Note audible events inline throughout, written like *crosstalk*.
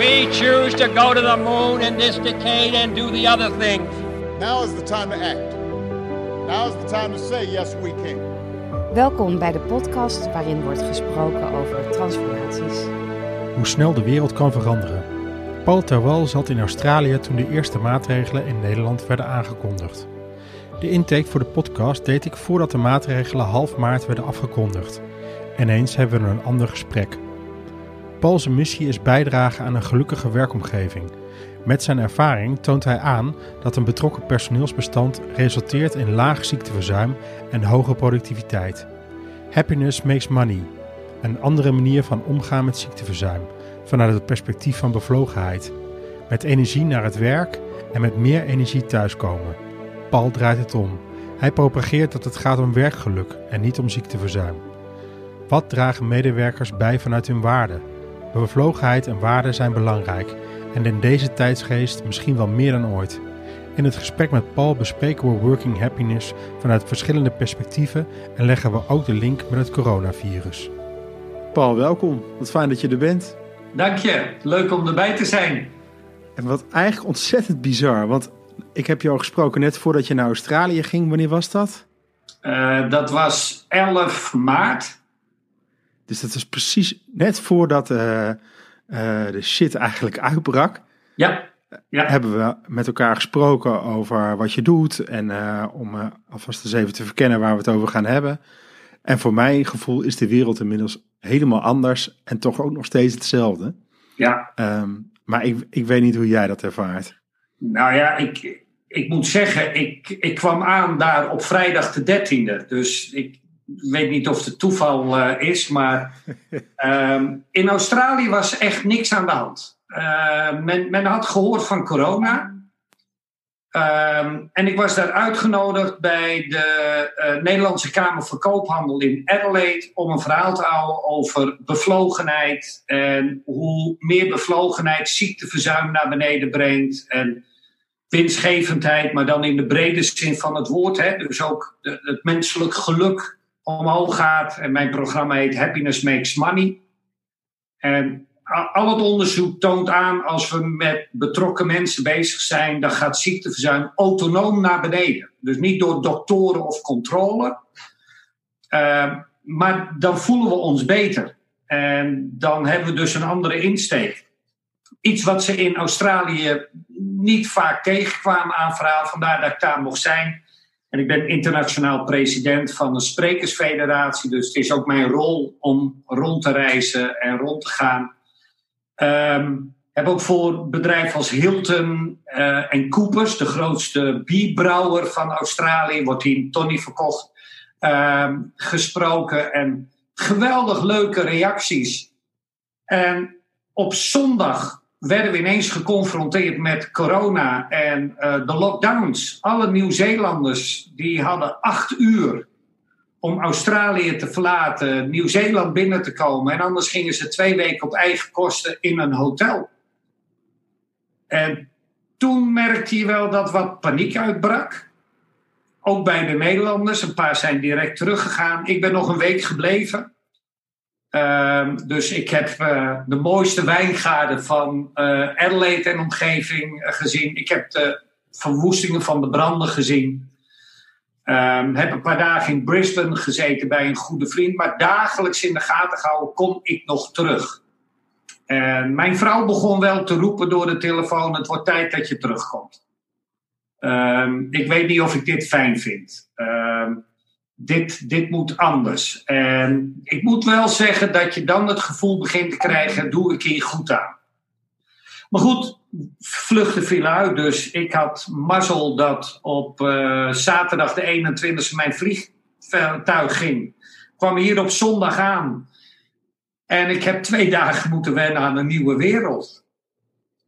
We choose to go to the moon in this decade and do the other things. Now is the time to act. Now is the time to say yes we can. Welkom bij de podcast waarin wordt gesproken over transformaties. Hoe snel de wereld kan veranderen. Paul Terwal zat in Australië toen de eerste maatregelen in Nederland werden aangekondigd. De intake voor de podcast deed ik voordat de maatregelen half maart werden afgekondigd. Ineens hebben we een ander gesprek. Paul's missie is bijdragen aan een gelukkige werkomgeving. Met zijn ervaring toont hij aan dat een betrokken personeelsbestand resulteert in laag ziekteverzuim en hoge productiviteit. Happiness makes money. Een andere manier van omgaan met ziekteverzuim, vanuit het perspectief van bevlogenheid. Met energie naar het werk en met meer energie thuiskomen. Paul draait het om. Hij propageert dat het gaat om werkgeluk en niet om ziekteverzuim. Wat dragen medewerkers bij vanuit hun waarden? Bevlogenheid en waarden zijn belangrijk en in deze tijdsgeest misschien wel meer dan ooit. In het gesprek met Paul bespreken we working happiness vanuit verschillende perspectieven en leggen we ook de link met het coronavirus. Paul, welkom. Wat fijn dat je er bent. Dank je. Leuk om erbij te zijn. En wat eigenlijk ontzettend bizar, want ik heb je al gesproken net voordat je naar Australië ging. Wanneer was dat? Uh, dat was 11 maart. Dus dat is precies net voordat uh, uh, de shit eigenlijk uitbrak. Ja. ja. Hebben we met elkaar gesproken over wat je doet. En uh, om alvast eens even te verkennen waar we het over gaan hebben. En voor mijn gevoel is de wereld inmiddels helemaal anders. En toch ook nog steeds hetzelfde. Ja. Um, maar ik, ik weet niet hoe jij dat ervaart. Nou ja, ik, ik moet zeggen, ik, ik kwam aan daar op vrijdag de 13e. Dus ik, weet niet of het toeval uh, is, maar um, *laughs* in Australië was echt niks aan de hand. Uh, men, men, had gehoord van corona. Um, en ik was daar uitgenodigd bij de uh, Nederlandse Kamer van Koophandel in Adelaide om een verhaal te houden over bevlogenheid en hoe meer bevlogenheid ziekteverzuim naar beneden brengt en winstgevendheid, maar dan in de brede zin van het woord. Hè? Dus ook de, het menselijk geluk omhoog gaat. En mijn programma heet Happiness Makes Money. En al het onderzoek toont aan, als we met betrokken mensen bezig zijn, dan gaat ziekteverzuim autonoom naar beneden. Dus niet door doktoren of controle. Uh, maar dan voelen we ons beter. En dan hebben we dus een andere insteek. Iets wat ze in Australië niet vaak tegenkwamen aan verhaal, vandaar dat ik daar mocht zijn. En ik ben internationaal president van een sprekersfederatie. Dus het is ook mijn rol om rond te reizen en rond te gaan. Um, heb ook voor bedrijven als Hilton uh, en Coopers, de grootste bierbrouwer van Australië, wordt hier in Tony verkocht, um, gesproken. En geweldig leuke reacties. En op zondag werden we ineens geconfronteerd met corona en uh, de lockdowns. Alle Nieuw-Zeelanders die hadden acht uur om Australië te verlaten, Nieuw-Zeeland binnen te komen. En anders gingen ze twee weken op eigen kosten in een hotel. En toen merkte je wel dat wat paniek uitbrak. Ook bij de Nederlanders. Een paar zijn direct teruggegaan. Ik ben nog een week gebleven. Uh, dus ik heb uh, de mooiste wijngaarden van uh, Adelaide en omgeving uh, gezien. Ik heb de verwoestingen van de branden gezien. Um, heb een paar dagen in Brisbane gezeten bij een goede vriend. Maar dagelijks in de gaten gehouden, kom ik nog terug. En mijn vrouw begon wel te roepen door de telefoon: Het wordt tijd dat je terugkomt. Ik weet niet of ik dit fijn vind. Um, dit, dit moet anders. En ik moet wel zeggen dat je dan het gevoel begint te krijgen, doe ik hier goed aan. Maar goed, vluchten viel uit. Dus ik had mazzel dat op uh, zaterdag de 21e mijn vliegtuig ging. Kwam hier op zondag aan. En ik heb twee dagen moeten wennen aan een nieuwe wereld.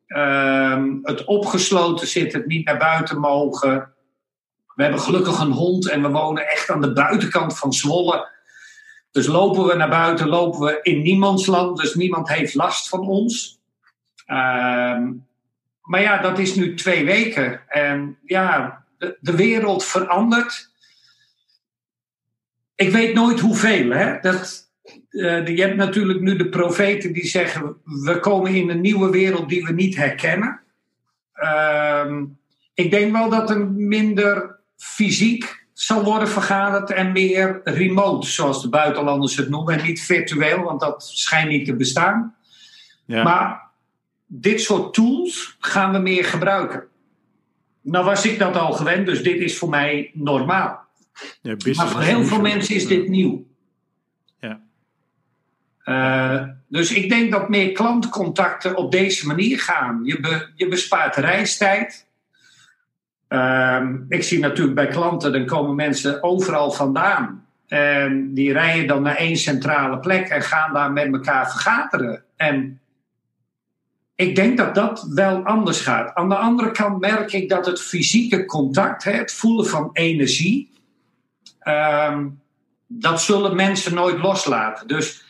Uh, het opgesloten zitten, het niet naar buiten mogen. We hebben gelukkig een hond en we wonen echt aan de buitenkant van Zwolle. Dus lopen we naar buiten, lopen we in niemands land. Dus niemand heeft last van ons. Uh, maar ja, dat is nu twee weken. En ja, de, de, wereld verandert. Ik weet nooit hoeveel. Hè? Dat, Uh, je hebt natuurlijk nu de profeten die zeggen: we komen in een nieuwe wereld die we niet herkennen. Uh, ik denk wel dat er minder fysiek zal worden vergaderd en meer remote, zoals de buitenlanders het noemen, en niet virtueel, want dat schijnt niet te bestaan. Ja. Maar dit soort tools gaan we meer gebruiken. Nou was ik dat al gewend, dus dit is voor mij normaal. Ja, maar voor heel veel mensen is dit nieuw. Ja. Uh, dus ik denk dat meer klantcontacten op deze manier gaan. Je, be, je bespaart reistijd. Uh, ik zie natuurlijk bij klanten, dan komen mensen overal vandaan. En die rijden dan naar één centrale plek en gaan daar met elkaar vergaderen. En ik denk dat dat wel anders gaat. Aan de andere kant merk ik dat het fysieke contact, het voelen van energie, ehm, dat zullen mensen nooit loslaten. Dus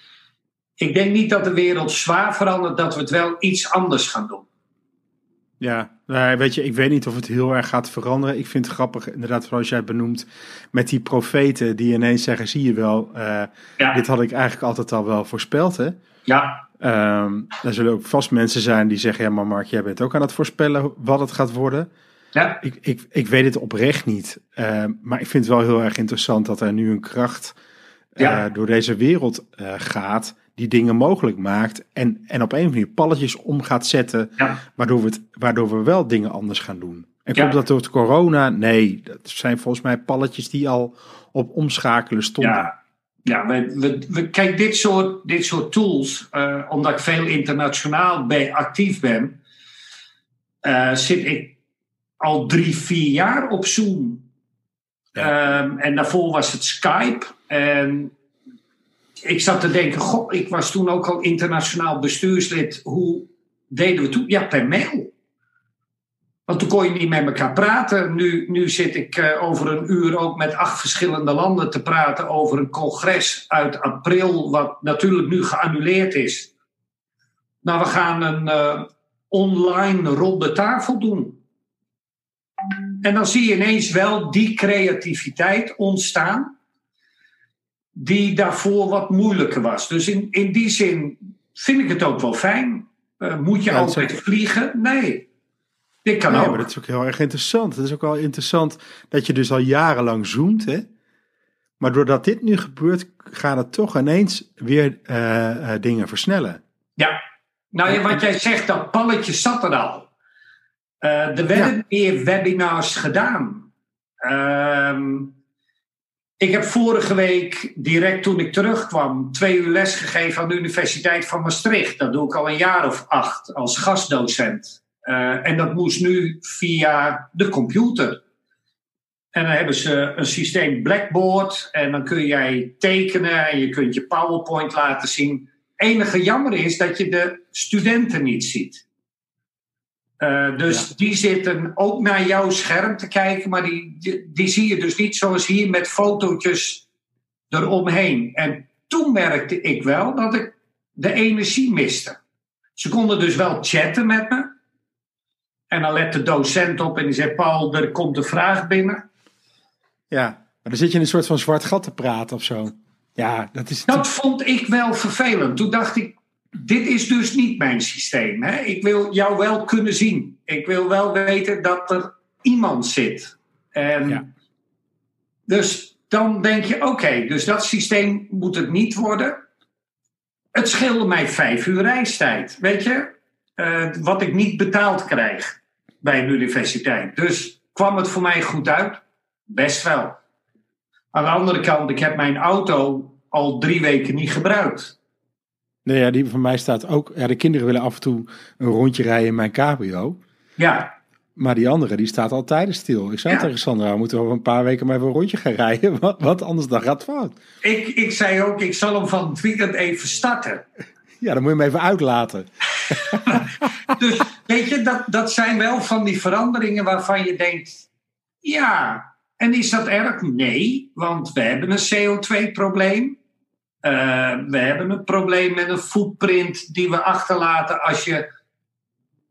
ik denk niet dat de wereld zwaar verandert, dat we het wel iets anders gaan doen. Ja, weet je, ik weet niet of het heel erg gaat veranderen. Ik vind het grappig, inderdaad, zoals jij benoemt, met die profeten die ineens zeggen: zie je wel, uh, dit had ik eigenlijk altijd al wel voorspeld. Hè? Ja. Um, er zullen ook vast mensen zijn die zeggen: Ja, maar Mark, jij bent ook aan het voorspellen wat het gaat worden. Ja. Ik, ik, ik weet het oprecht niet. Uh, maar ik vind het wel heel erg interessant dat er nu een kracht uh, door deze wereld uh, gaat. Die dingen mogelijk maakt. En, en op een of andere manier palletjes om gaat zetten. Ja. Waardoor, we het, waardoor we wel dingen anders gaan doen. En komt dat door het corona? Nee, dat zijn volgens mij palletjes die al op omschakelen stonden. Ja. Ja, we, we, we, kijk, dit soort, dit soort tools, uh, omdat ik veel internationaal bij actief ben, uh, zit ik al drie, vier jaar op Zoom. Ja. Um, en daarvoor was het Skype. En ik zat te denken, goh, ik was toen ook al internationaal bestuurslid. Hoe deden we toen? Ja, per mail. Want toen kon je niet met elkaar praten. Nu, nu zit ik uh, over een uur ook met acht verschillende landen te praten over een congres uit april, wat natuurlijk nu geannuleerd is. Nou, we gaan een uh, online ronde tafel doen. En dan zie je ineens wel die creativiteit ontstaan, die daarvoor wat moeilijker was. Dus in, in die zin vind ik het ook wel fijn. Uh, moet je ja, altijd vliegen? Nee. Dit kan nee, ook. maar dat is ook heel erg interessant. Het is ook wel interessant dat je dus al jarenlang zoomt, hè? Maar doordat dit nu gebeurt, gaat het toch ineens weer uh, uh, dingen versnellen. Ja, nou ja, wat jij zegt, dat palletje zat er al. Er werden ja. meer webinars gedaan. Ehm, ik heb vorige week, direct toen ik terugkwam, twee uur les gegeven aan de Universiteit van Maastricht. Dat doe ik al een jaar of acht als gastdocent. Uh, en dat moest nu via de computer. En dan hebben ze een systeem Blackboard. En dan kun jij tekenen en je kunt je PowerPoint laten zien. Enige jammer is dat je de studenten niet ziet. Uh, dus ja. die zitten ook naar jouw scherm te kijken, maar die, die, die, zie je dus niet zoals hier met fotootjes eromheen. En toen merkte ik wel dat ik de energie miste. Ze konden dus wel chatten met me, en dan let de docent op en die zegt: Paul, er komt een vraag binnen. Ja, maar dan zit je in een soort van zwart gat te praten of zo. Ja, dat is. Dat vond ik wel vervelend. Toen dacht ik: dit is dus niet mijn systeem. Hè? Ik wil jou wel kunnen zien. Ik wil wel weten dat er iemand zit. En ja. Dus dan denk je: oké, okay, dus dat systeem moet het niet worden. Het scheelde mij vijf uur reistijd. Weet je, uh, wat ik niet betaald krijg bij een universiteit. Dus kwam het voor mij goed uit? Best wel. Aan de andere kant, ik heb mijn auto al drie weken niet gebruikt. Nee, ja, die van mij staat ook. Ja, de kinderen willen af en toe een rondje rijden in mijn cabrio. Ja. Maar die andere, die staat al tijden stil. Ik zei ja. tegen Sandra, we moeten over een paar weken maar even een rondje gaan rijden. *laughs* Wat, wat anders dan gaat fout. Ik, ik zei ook, ik zal hem van het weekend even starten. Ja, dan moet je hem even uitlaten. *laughs* dus weet je, dat, dat zijn wel van die veranderingen waarvan je denkt: ja, en is dat erg? Nee, want we hebben een CO2-probleem. Uh, we hebben een probleem met een footprint die we achterlaten als je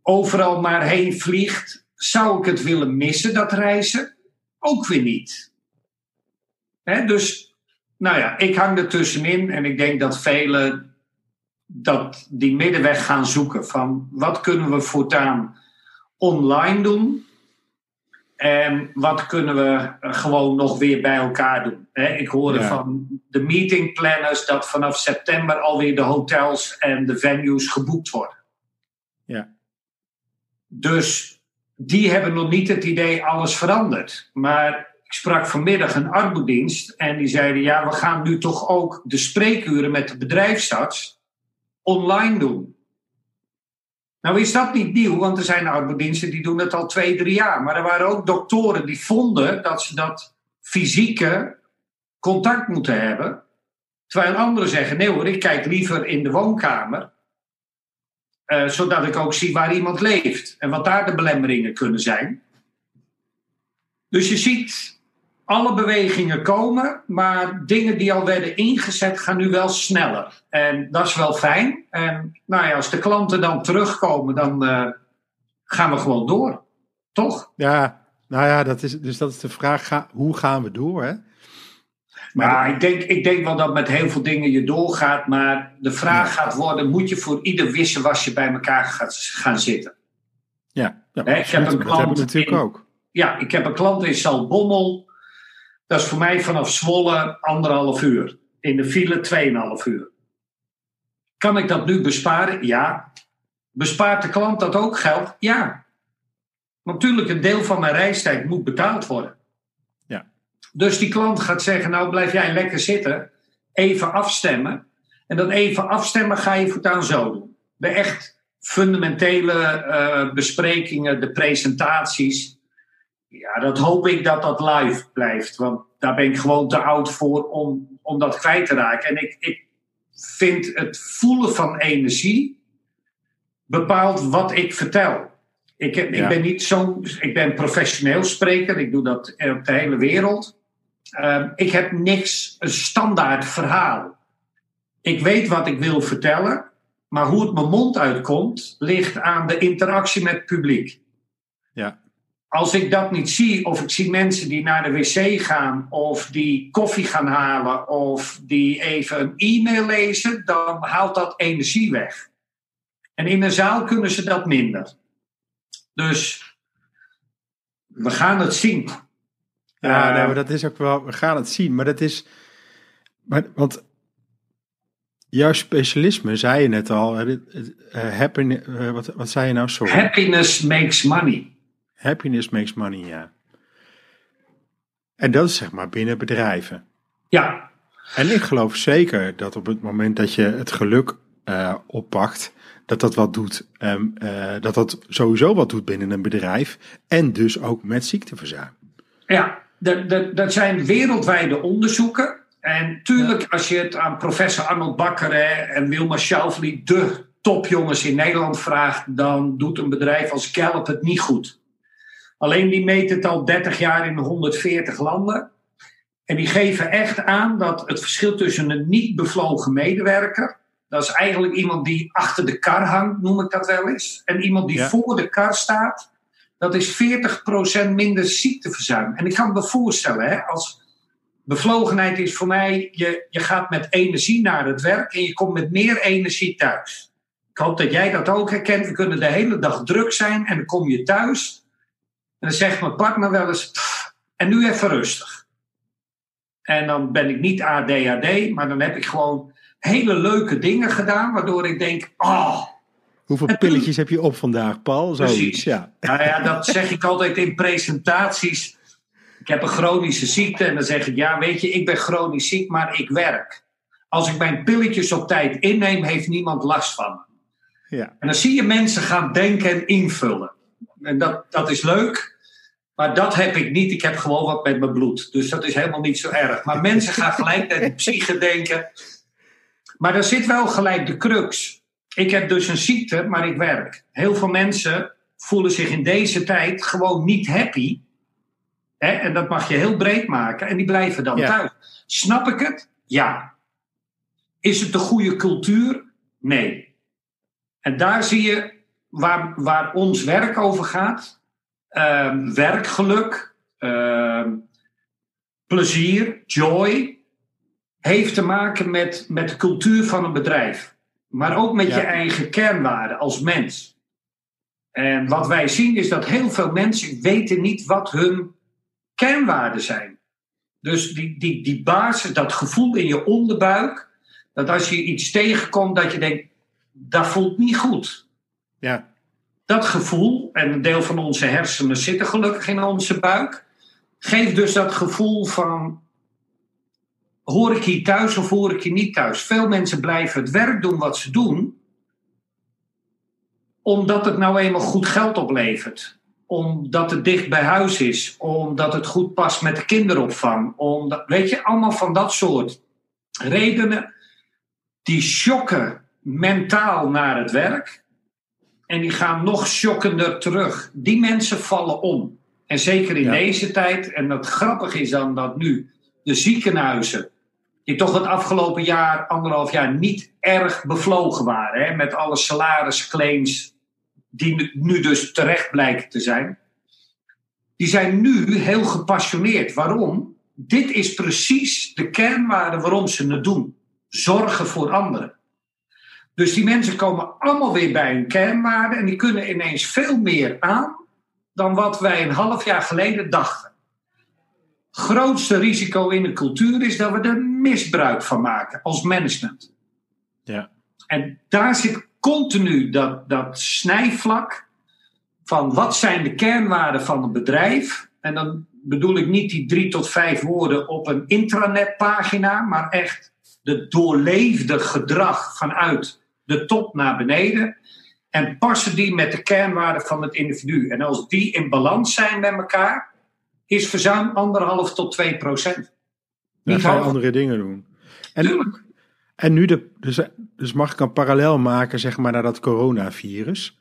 overal maar heen vliegt. Zou ik het willen missen, dat reizen? Ook weer niet. Hè, dus nou ja, ik hang er tussenin en ik denk dat velen dat die middenweg gaan zoeken. Van wat kunnen we voortaan online doen? En wat kunnen we gewoon nog weer bij elkaar doen? ik hoorde Ja. van de meeting planners dat vanaf september alweer de hotels en de venues geboekt worden. Ja. Dus die hebben nog niet het idee alles verandert. Maar ik sprak vanmiddag een arbodienst en die zeiden: ja, we gaan nu toch ook de spreekuren met de bedrijfsarts online doen. Nou is dat niet nieuw, want er zijn arbodiensten die doen het al twee, drie jaar. Maar er waren ook doktoren die vonden dat ze dat fysieke contact moeten hebben. Terwijl anderen zeggen, nee hoor, ik kijk liever in de woonkamer. eh, zodat ik ook zie waar iemand leeft. En wat daar de belemmeringen kunnen zijn. Dus je ziet alle bewegingen komen, maar dingen die al werden ingezet gaan nu wel sneller. En dat is wel fijn. En nou ja, als de klanten dan terugkomen, dan eh, gaan we gewoon door. Toch? Ja, nou ja, dat is, dus dat is de vraag, ga, hoe gaan we door? Hè? Maar ik denk, ik denk wel dat met heel veel dingen je doorgaat. Maar de vraag gaat worden: moet je voor ieder wisselwasje bij elkaar gaat, gaan zitten? Ja, ja ik heb een dat hebben we klant natuurlijk in- ook. Ja, ik heb een klant in Zaltbommel. Dat is voor mij vanaf Zwolle anderhalf uur. In de file 2,5 uur. Kan ik dat nu besparen? Ja. Bespaart de klant dat ook geld? Ja. Natuurlijk, een deel van mijn reistijd moet betaald worden. Ja. Dus die klant gaat zeggen, nou blijf jij lekker zitten. Even afstemmen. En dat even afstemmen ga je voortaan zo doen. De echt fundamentele eh, besprekingen, de presentaties. Ja, dat hoop ik dat dat live blijft. Want daar ben ik gewoon te oud voor om, om dat kwijt te raken. En ik, ik vind het voelen van energie bepaalt wat ik vertel. Ik, heb, Ja. ik ben niet zo'n. Ik ben professioneel spreker. Ik doe dat op de hele wereld. Ehm, ik heb niks, een standaard verhaal. Ik weet wat ik wil vertellen. Maar hoe het mijn mond uitkomt, ligt aan de interactie met het publiek Ja, als ik dat niet zie, of ik zie mensen die naar de wc gaan, of die koffie gaan halen, of die even een e-mail lezen, dan haalt dat energie weg. En in een zaal kunnen ze dat minder. Dus we gaan het zien. ja nee, maar dat is ook wel, we gaan het zien. Maar dat is, maar, want jouw specialisme, zei je net al, eh, happiness, eh, wat, wat zei je nou? Sorry. Happiness makes money. Happiness makes money, ja. En dat is zeg maar binnen bedrijven. Ja, En ik geloof zeker dat op het moment dat je het geluk eh, oppakt, dat dat wat doet. ehm, eh, dat dat sowieso wat doet binnen een bedrijf. En dus ook met ziekteverzuim. Ja, dat, dat, dat zijn wereldwijde onderzoeken. En tuurlijk, als je het aan professor Arnold Bakker hè, en Wilma Schauffele, de topjongens in Nederland, vraagt, dan doet een bedrijf als Gallup het niet goed. Alleen die meten het al 30 jaar in 140 landen. En die geven echt aan dat het verschil tussen een niet bevlogen medewerker, dat is eigenlijk iemand die achter de kar hangt, noem ik dat wel eens, en iemand die Ja. voor de kar staat, dat is 40% minder ziekteverzuim. En ik kan me voorstellen, hè, als bevlogenheid is voor mij, je, je gaat met energie naar het werk en je komt met meer energie thuis. Ik hoop dat jij dat ook herkent. We kunnen de hele dag druk zijn en dan kom je thuis. En dan zegt mijn partner wel eens, "Pff, en nu even rustig. En dan ben ik niet ADHD, maar dan heb ik gewoon hele leuke dingen gedaan, waardoor ik denk, oh, Hoeveel pilletjes heb je op vandaag, Paul? Zoiets, Precies. ja. Nou ja, dat zeg ik altijd in presentaties. Ik heb een chronische ziekte en dan zeg ik: Ja, weet je, ik ben chronisch ziek, maar ik werk. Als ik mijn pilletjes op tijd inneem, heeft niemand last van me. ja. En dan zie je mensen gaan denken en invullen. En dat, dat is leuk, maar dat heb ik niet. Ik heb gewoon wat met mijn bloed. Dus dat is helemaal niet zo erg. Maar *laughs* mensen gaan gelijk naar de psyche denken. Maar daar zit wel gelijk de crux. Ik heb dus een ziekte, maar ik werk. Heel veel mensen voelen zich in deze tijd gewoon niet happy. Hè? En dat mag je heel breed maken. En die blijven dan Ja. thuis. Snap ik het? Ja. Is het de goede cultuur? Nee. En daar zie je waar, waar ons werk over gaat. Ehm, werkgeluk, ehm, plezier, joy. heeft te maken met, met de cultuur van een bedrijf. Maar ook met Ja. je eigen kernwaarden als mens. En wat wij zien is dat heel veel mensen weten niet wat hun kernwaarden zijn. Dus die, die, die basis, dat gevoel in je onderbuik, dat als je iets tegenkomt, dat je denkt, dat voelt niet goed. Ja, Dat gevoel, en een deel van onze hersenen zitten gelukkig in onze buik, geeft dus dat gevoel van, hoor ik hier thuis of hoor ik hier niet thuis? Veel mensen blijven het werk doen wat ze doen, omdat het nou eenmaal goed geld oplevert. Omdat het dicht bij huis is. Omdat het goed past met de kinderopvang. Omdat, weet je, allemaal van dat soort redenen. Die shocken mentaal naar het werk. En die gaan nog shockender terug. Die mensen vallen om. En zeker in Ja. deze tijd. En dat grappig is dan dat nu de ziekenhuizen. Die toch het afgelopen jaar, anderhalf jaar, niet erg bevlogen waren. Hè, met alle salarisclaims. Die nu- nu dus terecht blijken te zijn. Die zijn nu heel gepassioneerd. Waarom? Dit is precies de kernwaarde waarom ze het doen. Zorgen voor anderen. Dus die mensen komen allemaal weer bij hun kernwaarden en die kunnen ineens veel meer aan dan wat wij een half jaar geleden dachten. Grootste risico in de cultuur is dat we er misbruik van maken als management. ja, En daar zit continu dat, dat snijvlak van wat zijn de kernwaarden van een bedrijf. En dan bedoel ik niet die drie tot vijf woorden op een intranetpagina, maar echt de doorleefde gedrag vanuit de top naar beneden. En passen die met de kernwaarden van het individu. En als die in balans zijn met elkaar, is verzuim anderhalf tot twee procent. dan Niet ga je hoger. andere dingen doen. En, Tuurlijk. en nu de, dus, dus mag ik een parallel maken, zeg maar, naar dat coronavirus.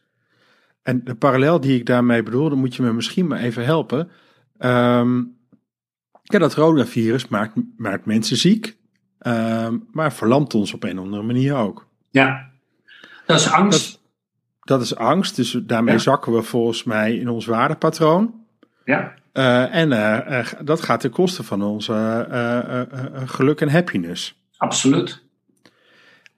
En de parallel die ik daarmee bedoel, dan moet je me misschien maar even helpen. Ehm, ja, dat coronavirus maakt, maakt mensen ziek, ehm, maar verlamt ons op een of andere manier ook. Ja, dat is angst. Dat is angst, dus daarmee Ja. zakken we volgens mij in ons waardepatroon. Ja, Eh, en eh, eh, dat gaat ten koste van onze geluk en happiness. absoluut.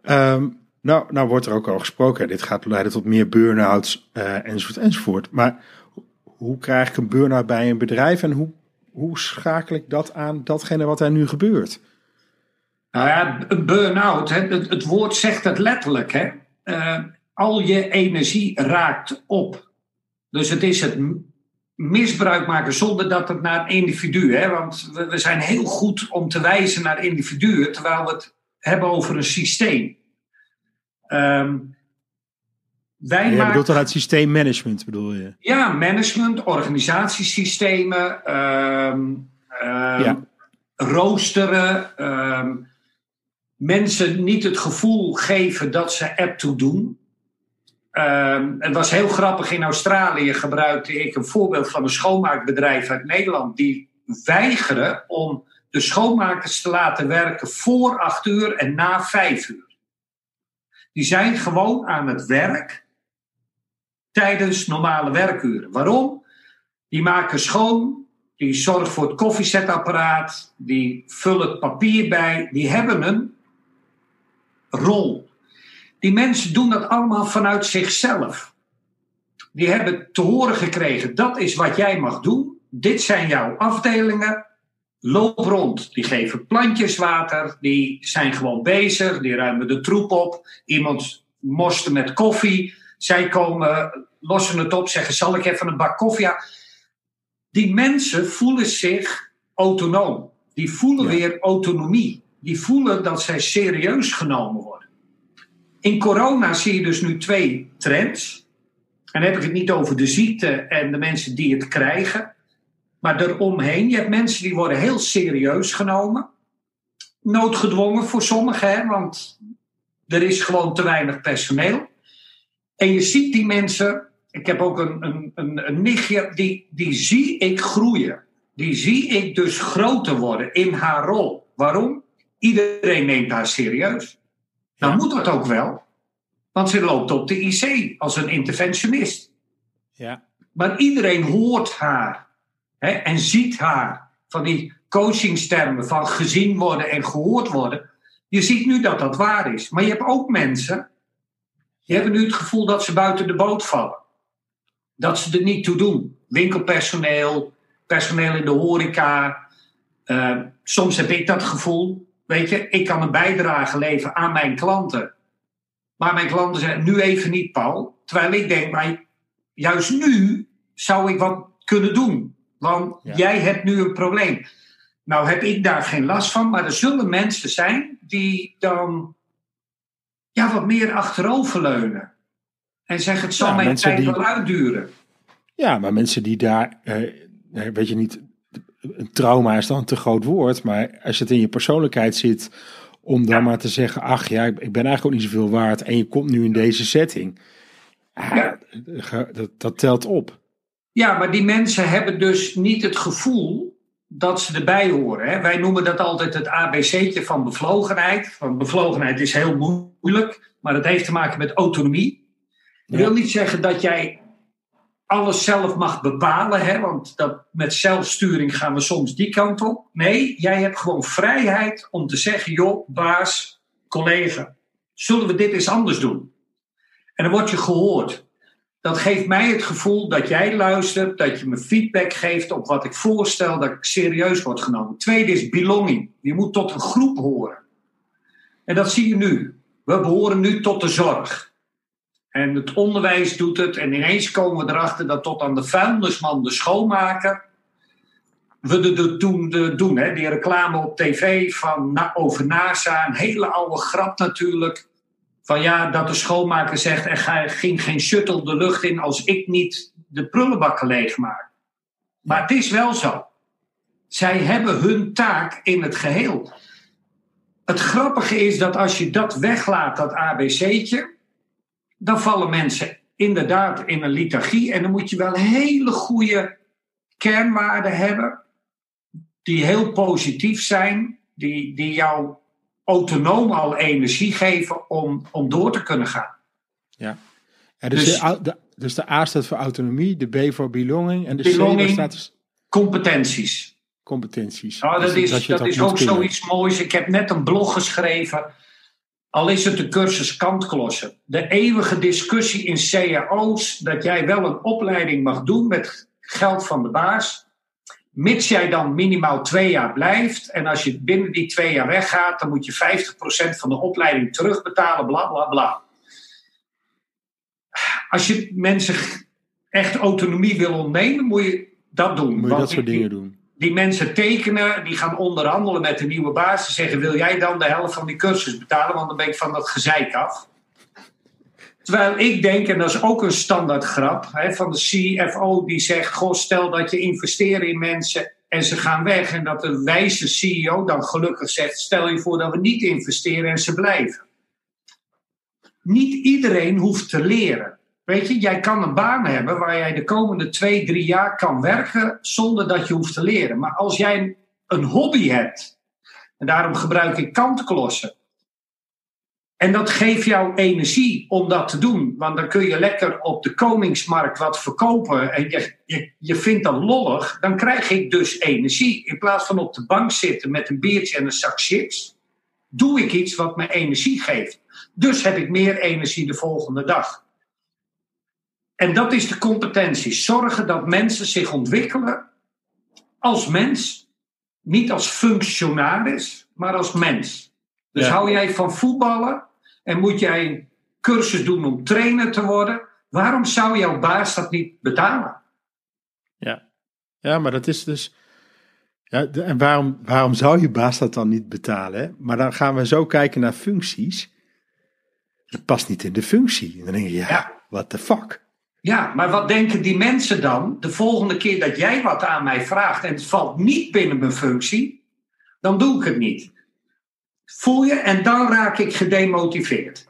Ehm, nou, nou wordt er ook al gesproken, dit gaat leiden tot meer burn-outs enzovoort enzovoort. Maar ho- hoe krijg ik een burn-out bij een bedrijf en hoe, hoe schakel ik dat aan datgene wat er nu gebeurt? Nou ja, een burn-out, het, het woord zegt het letterlijk. Hè? Eh, al je energie raakt op. Dus het is het misbruik maken zonder dat het naar individu. Hè? Want we, we zijn heel goed om te wijzen naar individuen, terwijl we het hebben over een systeem. Ehm, wij Je maken bedoelt dan het systeemmanagement, bedoel je? ja, management, organisatiesystemen, ehm, ehm, Ja. roosteren, mensen niet het gevoel geven dat ze ertoe doen. Ehm, het was heel grappig, in Australië gebruikte ik een voorbeeld van een schoonmaakbedrijf uit Nederland die weigeren om de schoonmakers te laten werken voor acht uur en na vijf uur. Die zijn gewoon aan het werk tijdens normale werkuren. Waarom? Die maken schoon, die zorgen voor het koffiezetapparaat, die vullen het papier bij, die hebben een rol. Die mensen doen dat allemaal vanuit zichzelf. Die hebben te horen gekregen, dat is wat jij mag doen, dit zijn jouw afdelingen, loop rond. Die geven plantjes water, die zijn gewoon bezig, die ruimen de troep op, iemand morste met koffie, zij komen, lossen het op, zeggen: Zal ik even een bak koffie? Ja. Die mensen voelen zich autonoom. Die voelen Ja. weer autonomie. Die voelen dat zij serieus genomen worden. In corona zie je dus nu twee trends. En dan heb ik het niet over de ziekte en de mensen die het krijgen. Maar eromheen, je hebt mensen die worden heel serieus genomen. Noodgedwongen voor sommigen, hè, want er is gewoon te weinig personeel. En je ziet die mensen, ik heb ook een, een, een, een nichtje, die, die zie ik groeien. Die zie ik dus groter worden in haar rol. Waarom? Iedereen neemt haar serieus. Dan Ja. moet dat ook wel. Want ze loopt op de IC als een interventionist. Ja. Maar iedereen hoort haar hè, en ziet haar van die coachingstermen van gezien worden en gehoord worden. Je ziet nu dat dat waar is. Maar je hebt ook mensen, die hebben nu het gevoel dat ze buiten de boot vallen. Dat ze er niet toe doen. Winkelpersoneel, personeel in de horeca. Uh, soms heb ik dat gevoel. Weet je, ik kan een bijdrage leveren aan mijn klanten. Maar mijn klanten zeggen nu even niet, Paul. Terwijl ik denk, maar juist nu zou ik wat kunnen doen. Want jij hebt nu een probleem. Nou heb ik daar geen last van, maar er zullen mensen zijn die dan ja, wat meer achteroverleunen. En zeggen het zal ja, mijn tijd die... wel uitduren. Ja, maar mensen die daar, eh, weet je niet, een trauma is dan een te groot woord, maar als het in je persoonlijkheid zit om dan maar te zeggen, ach ja, ik ben eigenlijk ook niet zoveel waard en je komt nu in deze setting. Ja, dat, dat telt op. Ja, maar die mensen hebben dus niet het gevoel dat ze erbij horen. Hè? Wij noemen dat altijd het ABC'tje van bevlogenheid. Want bevlogenheid is heel moeilijk, maar dat heeft te maken met autonomie. Dat wil niet zeggen dat jij alles zelf mag bepalen, hè? want dat, met zelfsturing gaan we soms die kant op. Nee, jij hebt gewoon vrijheid om te zeggen: joh, baas, collega, zullen we dit eens anders doen? En dan word je gehoord dat geeft mij het gevoel dat jij luistert, dat je me feedback geeft op wat ik voorstel, dat ik serieus word genomen. Tweede is belonging. Je moet tot een groep horen. En dat zie je nu. We behoren nu tot de zorg. En het onderwijs doet het. En ineens komen we erachter dat tot aan de vuilnisman, de schoonmaker, we de, toen de, doen. Hè? Die reclame op tv van, over NASA. Een hele oude grap natuurlijk. Van ja, dat de schoonmaker zegt, er ging geen shuttle de lucht in als ik niet de prullenbakken leegmaak. Maar het is wel zo. Zij hebben hun taak in het geheel. Het grappige is dat als je dat weglaat, dat ABC'tje, dan vallen mensen inderdaad in een liturgie. En dan moet je wel hele goede kernwaarden hebben, die heel positief zijn, die, die jou autonoom al energie geven om, om door te kunnen gaan. Ja, ja dus, dus, de, de, dus de A staat voor autonomie, de B voor belonging en de belonging, C staat... Dus... Competenties. Competenties. Nou, dat dus is, dat, is ook zoiets moois. Ik heb net een blog geschreven, al is het de cursus kantklossen. De eeuwige discussie in cao's dat jij wel een opleiding mag doen met geld van de baas. Mits jij dan minimaal twee jaar blijft en als je binnen die twee jaar weggaat, dan moet je 50% van de opleiding terugbetalen, bla bla bla. Als je mensen echt autonomie wil ontnemen, moet je dat doen. Moet je dat soort dingen doen. Die mensen tekenen, die gaan onderhandelen met de nieuwe baas. Ze zeggen: Wil jij dan de helft van die cursus betalen? Want dan ben ik van dat gezeik af. Terwijl ik denk, en dat is ook een standaard grap hè, van de CFO die zegt: Goh, stel dat je investeert in mensen en ze gaan weg. En dat de wijze CEO dan gelukkig zegt: Stel je voor dat we niet investeren en ze blijven. Niet iedereen hoeft te leren. Weet je, jij kan een baan hebben waar jij de komende twee, drie jaar kan werken zonder dat je hoeft te leren. Maar als jij een hobby hebt, en daarom gebruik ik kantklossen en dat geeft jou energie om dat te doen. Want dan kun je lekker op de koningsmarkt wat verkopen. En je, je, je vindt dat lollig. Dan krijg ik dus energie. In plaats van op de bank zitten met een biertje en een zak chips. Doe ik iets wat me energie geeft. Dus heb ik meer energie de volgende dag. En dat is de competentie. Zorgen dat mensen zich ontwikkelen als mens. Niet als functionaris, maar als mens. Dus hou jij van voetballen, en moet jij een cursus doen om trainer te worden, waarom zou jouw baas dat niet betalen? Ja, ja maar dat is dus. Ja, en waarom, waarom zou je baas dat dan niet betalen? Maar dan gaan we zo kijken naar functies. Het past niet in de functie. En dan denk je, ja, ja. what the fuck? Ja, maar wat denken die mensen dan de volgende keer dat jij wat aan mij vraagt en het valt niet binnen mijn functie, dan doe ik het niet. Voel je? En dan raak ik gedemotiveerd.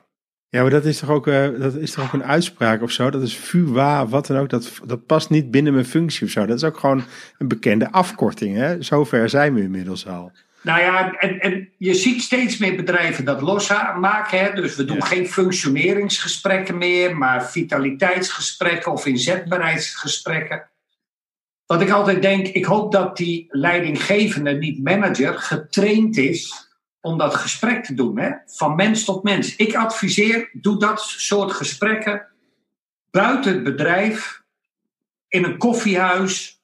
Ja, maar dat is toch ook, uh, dat is toch ook een uitspraak of zo? Dat is FUWA, wat dan ook. Dat, dat past niet binnen mijn functie of zo. Dat is ook gewoon een bekende afkorting. Hè? Zover zijn we inmiddels al. Nou ja, en, en je ziet steeds meer bedrijven dat losmaken. Hè? Dus we doen geen functioneringsgesprekken meer, maar vitaliteitsgesprekken of inzetbaarheidsgesprekken. dat ik altijd denk, ik hoop dat die leidinggevende, niet manager, getraind is om dat gesprek te doen, hè? van mens tot mens. Ik adviseer, doe dat soort gesprekken buiten het bedrijf, in een koffiehuis,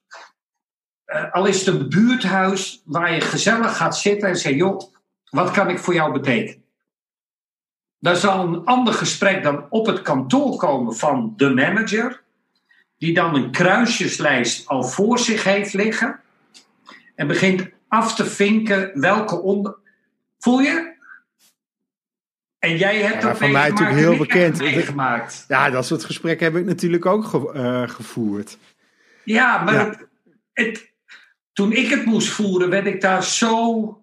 al is het een buurthuis waar je gezellig gaat zitten en zegt, joh, wat kan ik voor jou betekenen? Daar zal een ander gesprek dan op het kantoor komen van de manager, die dan een kruisjeslijst al voor zich heeft liggen en begint af te vinken welke onder. Voel je? En jij hebt ja, dat van mij natuurlijk heel bekend. Meegemaakt. Ja, dat soort gesprekken heb ik natuurlijk ook ge uh, gevoerd. Ja, maar ja. Het, het, toen ik het moest voeren, werd ik daar zo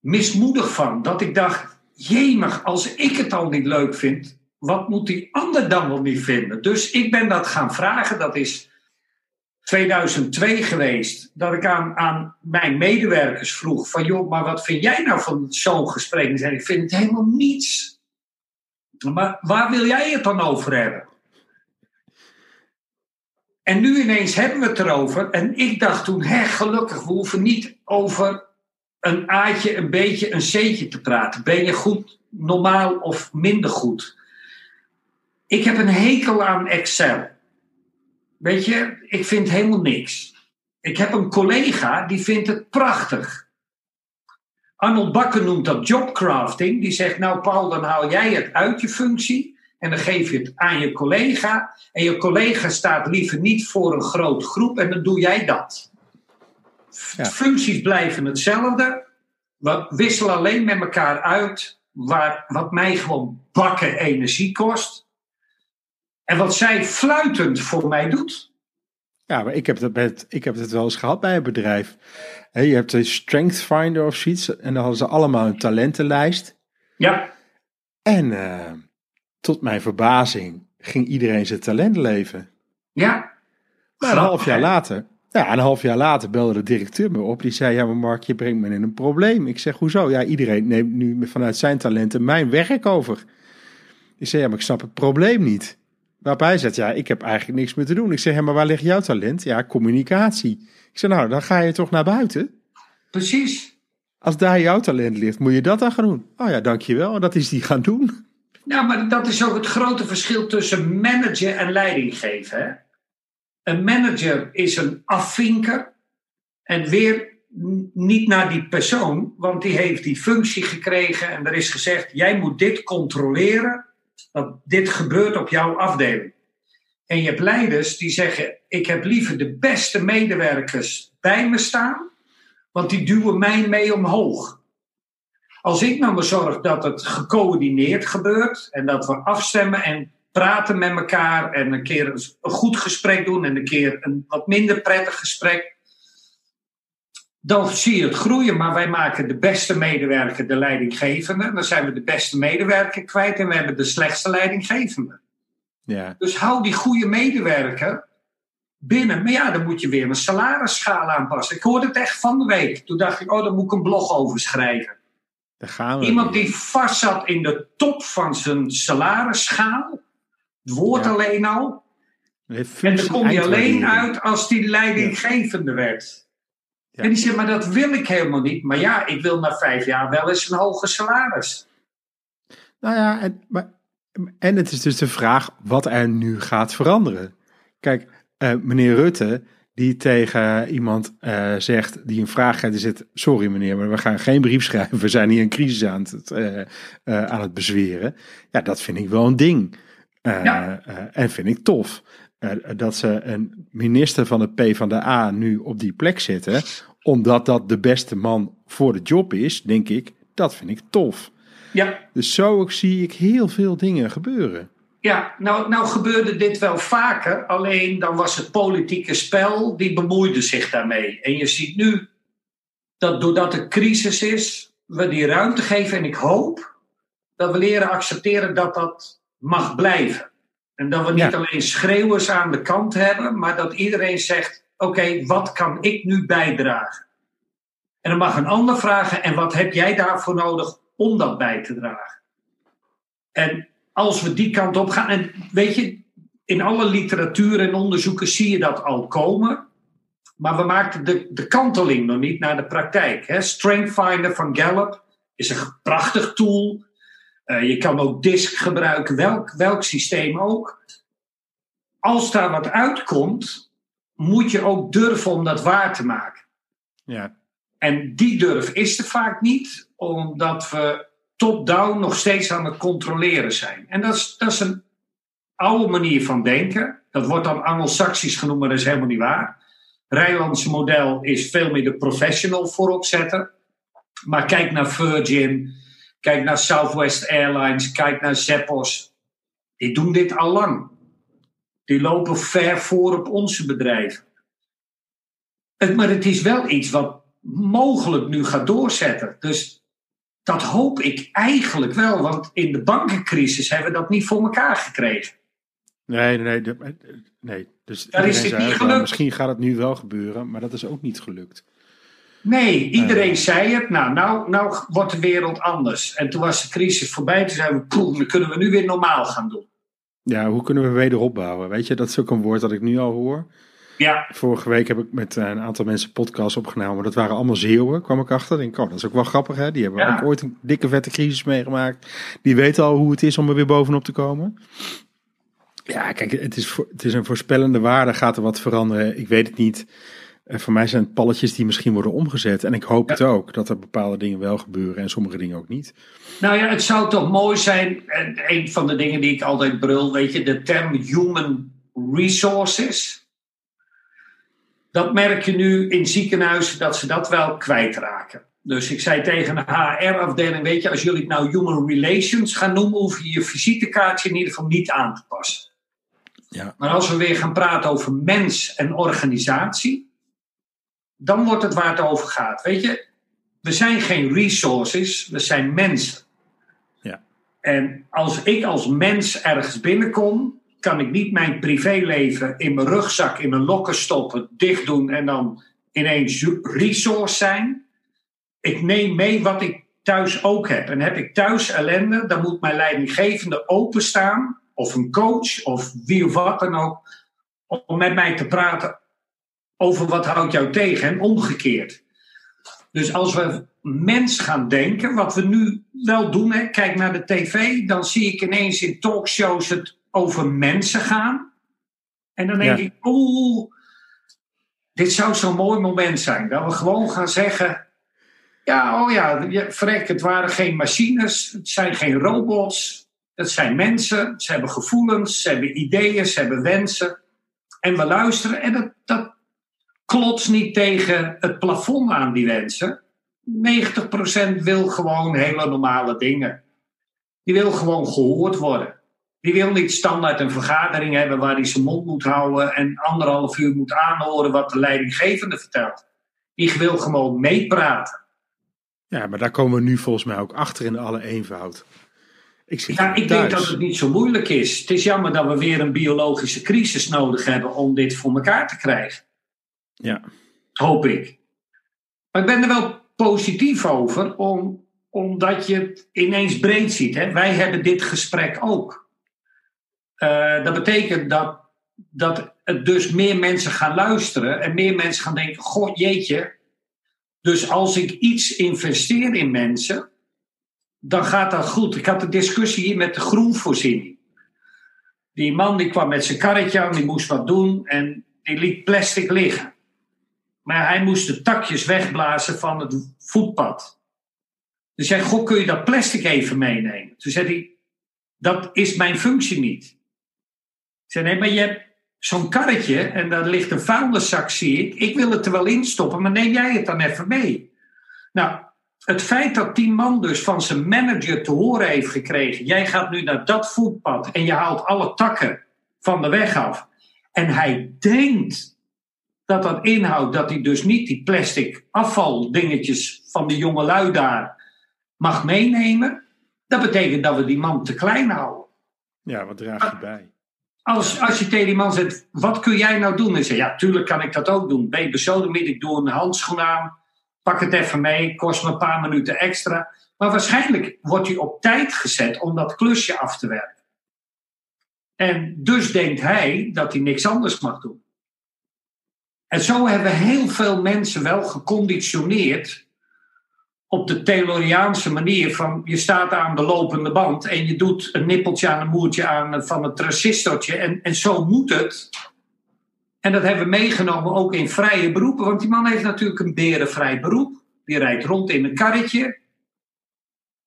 mismoedig van. Dat ik dacht, jemig, als ik het al niet leuk vind, wat moet die ander dan wel niet vinden? Dus ik ben dat gaan vragen. Dat is 2002 geweest. Dat ik aan, aan mijn medewerkers vroeg: van joh, maar wat vind jij nou van zo'n gesprek? En zei: Ik vind het helemaal niets. Maar waar wil jij het dan over hebben? En nu ineens hebben we het erover. En ik dacht toen: hè, gelukkig, we hoeven niet over een aatje, een beetje, een C'tje te praten. Ben je goed, normaal of minder goed? Ik heb een hekel aan Excel. Weet je, ik vind helemaal niks. Ik heb een collega die vindt het prachtig. Arnold Bakker noemt dat jobcrafting. Die zegt, nou Paul, dan haal jij het uit je functie en dan geef je het aan je collega. En je collega staat liever niet voor een grote groep en dan doe jij dat. Ja. Functies blijven hetzelfde. We wisselen alleen met elkaar uit waar, wat mij gewoon bakken energie kost. En wat zij fluitend voor mij doet. Ja, maar ik heb, dat met, ik heb het wel eens gehad bij een bedrijf. je hebt een Strength Finder of zoiets. En dan hadden ze allemaal een talentenlijst. Ja. En uh, tot mijn verbazing ging iedereen zijn talent leven. Ja. Maar een half jaar later, ja, een half jaar later belde de directeur me op. Die zei, ja maar Mark, je brengt me in een probleem. Ik zeg, hoezo? Ja, iedereen neemt nu vanuit zijn talenten mijn werk over. Ik zei, ja, maar ik snap het probleem niet. Waarop hij zegt, ja, ik heb eigenlijk niks meer te doen. Ik zeg, ja, maar waar ligt jouw talent? Ja, communicatie. Ik zeg, nou, dan ga je toch naar buiten? Precies. Als daar jouw talent ligt, moet je dat dan gaan doen. Oh ja, dankjewel. En dat is die gaan doen. Nou, maar dat is ook het grote verschil tussen managen en leidinggeven. Hè? Een manager is een afvinker. En weer niet naar die persoon, want die heeft die functie gekregen en er is gezegd: jij moet dit controleren dat dit gebeurt op jouw afdeling. En je hebt leiders die zeggen: Ik heb liever de beste medewerkers bij me staan, want die duwen mij mee omhoog. Als ik nou maar zorg dat het gecoördineerd gebeurt en dat we afstemmen en praten met elkaar en een keer een goed gesprek doen en een keer een wat minder prettig gesprek, dan zie je het groeien. Maar wij maken de beste medewerker de leidinggevende. Dan zijn we de beste medewerker kwijt en we hebben de slechtste leidinggevende. Ja. Dus hou die goede medewerker binnen. Maar ja, dan moet je weer een salarisschaal aanpassen. Ik hoorde het echt van de week. Toen dacht ik, oh, daar moet ik een blog over schrijven. Daar gaan we Iemand die vast zat in de top van zijn salarisschaal. Het woord Ja. alleen al. En dan kom je alleen uit als die leidinggevende werd. Ja. En die zegt, maar dat wil ik helemaal niet. Maar ja, ik wil na vijf jaar wel eens een hoger salaris. Nou ja, en, maar, en het is dus de vraag wat er nu gaat veranderen. Kijk, eh, meneer Rutte, die tegen iemand eh, zegt, die een vraag heeft, die zegt, sorry meneer, maar we gaan geen brief schrijven. We zijn hier een crisis aan het, eh, eh, aan het bezweren. Ja, dat vind ik wel een ding. Ja. en vind ik tof. Dat ze een minister van de P van de A nu op die plek zetten, omdat dat de beste man voor de job is, denk ik, dat vind ik tof. Ja, Dus zo ook zie ik heel veel dingen gebeuren. Ja nou, nou gebeurde dit wel vaker. Alleen dan was het politieke spel, die bemoeide zich daarmee. En je ziet nu dat doordat er crisis is, we die ruimte geven. En ik hoop dat we leren accepteren dat dat mag blijven. En dat we niet Ja. alleen schreeuwers aan de kant hebben, maar dat iedereen zegt: Oké, wat kan ik nu bijdragen? En dan mag een ander vragen: En wat heb jij daarvoor nodig om dat bij te dragen? En als we die kant op gaan, en weet je, in alle literatuur en onderzoeken zie je dat al komen. Maar we maakten de, de kanteling nog niet naar de praktijk. Hè? Strength Finder van Gallup is een prachtig tool. Uh, je kan ook disk gebruiken, welk, welk systeem ook. Als daar wat uitkomt, moet je ook durven om dat waar te maken. Ja. En die durf is er vaak niet, omdat we top-down nog steeds aan het controleren zijn. En dat is, dat is een oude manier van denken. Dat wordt dan Anglo-Saxisch genoemd, maar dat is helemaal niet waar. Rijlandse model is veel meer de professional voorop zetten. Maar kijk naar Virgin, kijk naar Southwest Airlines, kijk naar Zeppos. Die doen dit al lang. Die lopen ver voor op onze bedrijven. Maar het is wel iets wat mogelijk nu gaat doorzetten. Dus dat hoop ik eigenlijk wel, want in de bankencrisis hebben we dat niet voor elkaar gekregen. Nee, nee, nee. nee. Dus Daar is niet gelukt. Misschien gaat het nu wel gebeuren, maar dat is ook niet gelukt. Nee, iedereen zei het. Nou, nou, nou wordt de wereld anders. En toen was de crisis voorbij. Toen zeiden we, poeh, dan kunnen we nu weer normaal gaan doen. Ja, hoe kunnen we wederop bouwen? Weet je, dat is ook een woord dat ik nu al hoor. Ja. Vorige week heb ik met een aantal mensen podcasts opgenomen. Dat waren allemaal Zeeuwen, kwam ik achter. Denk, oh, dat is ook wel grappig, hè? Die hebben Ja. ook ooit een dikke vette crisis meegemaakt. Die weten al hoe het is om er weer bovenop te komen. Ja, kijk, het is, het is een voorspellende waarde. Gaat er wat veranderen? Ik weet het niet. Eh, voor mij zijn het palletjes die misschien worden omgezet. En ik hoop het ook, dat er bepaalde dingen wel gebeuren en sommige dingen ook niet. Nou ja, het zou toch mooi zijn. En een van de dingen die ik altijd brul, weet je, de term human resources. Dat merk je nu in ziekenhuizen dat ze dat wel kwijtraken. Dus ik zei tegen de HR-afdeling: Weet je, als jullie het nou human relations gaan noemen, hoef je je visitekaartje in ieder geval niet aan te passen. Ja. Maar als we weer gaan praten over mens en organisatie, dan wordt het waar het over gaat. Weet je, we zijn geen resources, we zijn mensen. Ja. En als ik als mens ergens binnenkom, kan ik niet mijn privéleven in mijn rugzak, in mijn lokken stoppen, dicht doen en dan ineens resource zijn. Ik neem mee wat ik thuis ook heb. En heb ik thuis ellende, dan moet mijn leidinggevende openstaan, of een coach, of wie of wat dan ook, om met mij te praten over wat houdt jou tegen en omgekeerd. Dus als we mens gaan denken, wat we nu wel doen, hè, kijk naar de tv, dan zie ik ineens in talkshows het over mensen gaan. En dan denk Ja. ik, oeh, dit zou zo'n mooi moment zijn. Dat we gewoon gaan zeggen, ja, oh ja, verrek, het waren geen machines, het zijn geen robots, het zijn mensen, ze hebben gevoelens, ze hebben ideeën, ze hebben wensen. En we luisteren en dat, dat klotst niet tegen het plafond aan, die wensen. 90% wil gewoon hele normale dingen. Die wil gewoon gehoord worden. Die wil niet standaard een vergadering hebben waar hij zijn mond moet houden en anderhalf uur moet aanhoren wat de leidinggevende vertelt. Die wil gewoon meepraten. Ja, maar daar komen we nu volgens mij ook achter in alle eenvoud. Ik Ja, ik denk dat het niet zo moeilijk is. Het is jammer dat we weer een biologische crisis nodig hebben om dit voor elkaar te krijgen. Ja. Hoop ik. Maar ik ben er wel positief over, om, omdat je het ineens breed ziet. Hè? Wij hebben dit gesprek ook. Eh, dat betekent dat, dat het dus meer mensen gaan luisteren en meer mensen gaan denken: Goh, jeetje. Dus als ik iets investeer in mensen, dan gaat dat goed. Ik had een discussie hier met de groenvoorziening. Die man die kwam met zijn karretje aan, die moest wat doen en die liet plastic liggen. Maar hij moest de takjes wegblazen van het voetpad. Dus zei, goh, kun je dat plastic even meenemen? Toen zei hij, dat is mijn functie niet. Zei, nee, maar je hebt zo'n karretje en daar ligt een vuilniszak, zie ik. Ik wil het er wel in stoppen, maar neem jij het dan even mee? Nou, het feit dat die man dus van zijn manager te horen heeft gekregen: jij gaat nu naar dat voetpad en je haalt alle takken van de weg af. En hij denkt dat dat inhoudt dat hij dus niet die plastic afvaldingetjes van de jongelui daar mag meenemen. Dat betekent dat we die man te klein houden. ja, wat draag je bij? Als, als je tegen die man zegt, wat kun jij nou doen? En zegt, ja, tuurlijk kan ik dat ook doen. Ben je ik doe een handschoen aan. Pak het even mee, kost me een paar minuten extra. Maar waarschijnlijk wordt hij op tijd gezet om dat klusje af te werken. En dus denkt hij dat hij niks anders mag doen. En zo hebben heel veel mensen wel geconditioneerd op de Tayloriaanse manier van je staat aan de lopende band en je doet een nippeltje aan een moertje aan van het transistortje en, en zo moet het. En dat hebben we meegenomen ook in vrije beroepen, want die man heeft natuurlijk een berenvrij beroep. Die rijdt rond in een karretje.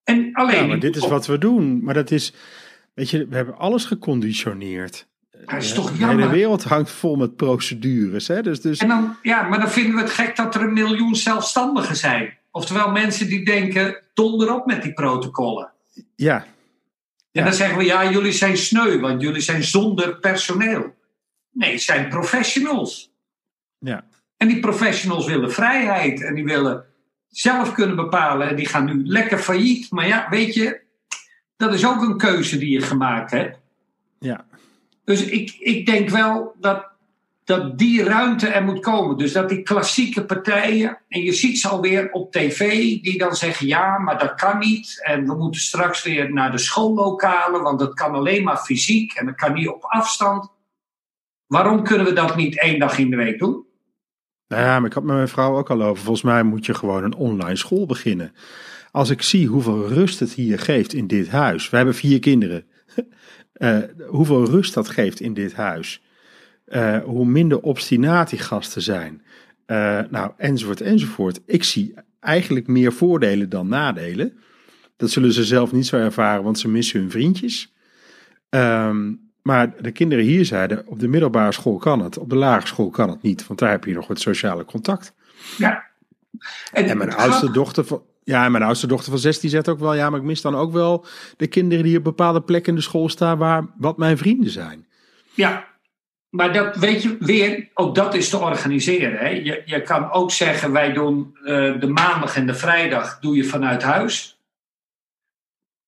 En alleen. Ja, maar dit is wat we doen. Maar dat is, weet je, we hebben alles geconditioneerd. Dat is toch De jammer. hele wereld hangt vol met procedures. Hè? Dus, dus En dan, ja, maar dan vinden we het gek dat er een miljoen zelfstandigen zijn. Oftewel mensen die denken, donder op met die protocollen. ja, En Ja. dan zeggen we, ja, jullie zijn sneu, want jullie zijn zonder personeel. Nee, het zijn professionals. ja. En die professionals willen vrijheid en die willen zelf kunnen bepalen. En die gaan nu lekker failliet. Maar ja, weet je, dat is ook een keuze die je gemaakt hebt. ja. Dus ik, ik denk wel dat, dat die ruimte er moet komen. Dus dat die klassieke partijen, en je ziet ze alweer op tv, die dan zeggen: ja, maar dat kan niet. En we moeten straks weer naar de schoollokalen, want dat kan alleen maar fysiek en dat kan niet op afstand. Waarom kunnen we dat niet één dag in de week doen? Nou ja, maar ik had met mijn vrouw ook al over. Volgens mij moet je gewoon een online school beginnen. Als ik zie hoeveel rust het hier geeft in dit huis. We hebben vier kinderen. *laughs* Eh, hoeveel rust dat geeft in dit huis. Eh, hoe minder obstinaat die gasten zijn. Eh, nou, enzovoort, enzovoort. Ik zie eigenlijk meer voordelen dan nadelen. Dat zullen ze zelf niet zo ervaren, want ze missen hun vriendjes. Ehm, maar de kinderen hier zeiden, op de middelbare school kan het, op de lagere school kan het niet, want daar heb je nog het sociale contact. Ja. En mijn oudste gaat- dochter van, ja, mijn oudste dochter van 16 zegt ook wel, ja, maar ik mis dan ook wel de kinderen die op bepaalde plekken in de school staan waar wat mijn vrienden zijn. Ja, maar dat weet je weer, ook dat is te organiseren. Hè? Je, je kan ook zeggen, wij doen eh, de maandag en de vrijdag doe je vanuit huis.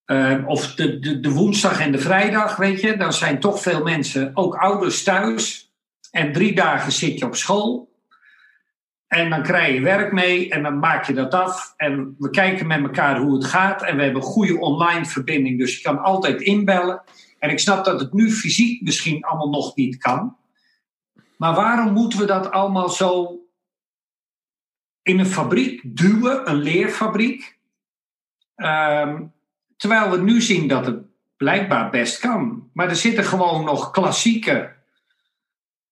Eh, of de, de, woensdag en de vrijdag, weet je, dan zijn toch veel mensen, ook ouders thuis. En drie dagen zit je op school. En dan krijg je werk mee en dan maak je dat af. En we kijken met elkaar hoe het gaat. En we hebben goede online verbinding, dus je kan altijd inbellen. En ik snap dat het nu fysiek misschien allemaal nog niet kan. Maar waarom moeten we dat allemaal zo in een fabriek duwen, een leerfabriek? Ehm, terwijl we nu zien dat het blijkbaar best kan. Maar er zitten gewoon nog klassieke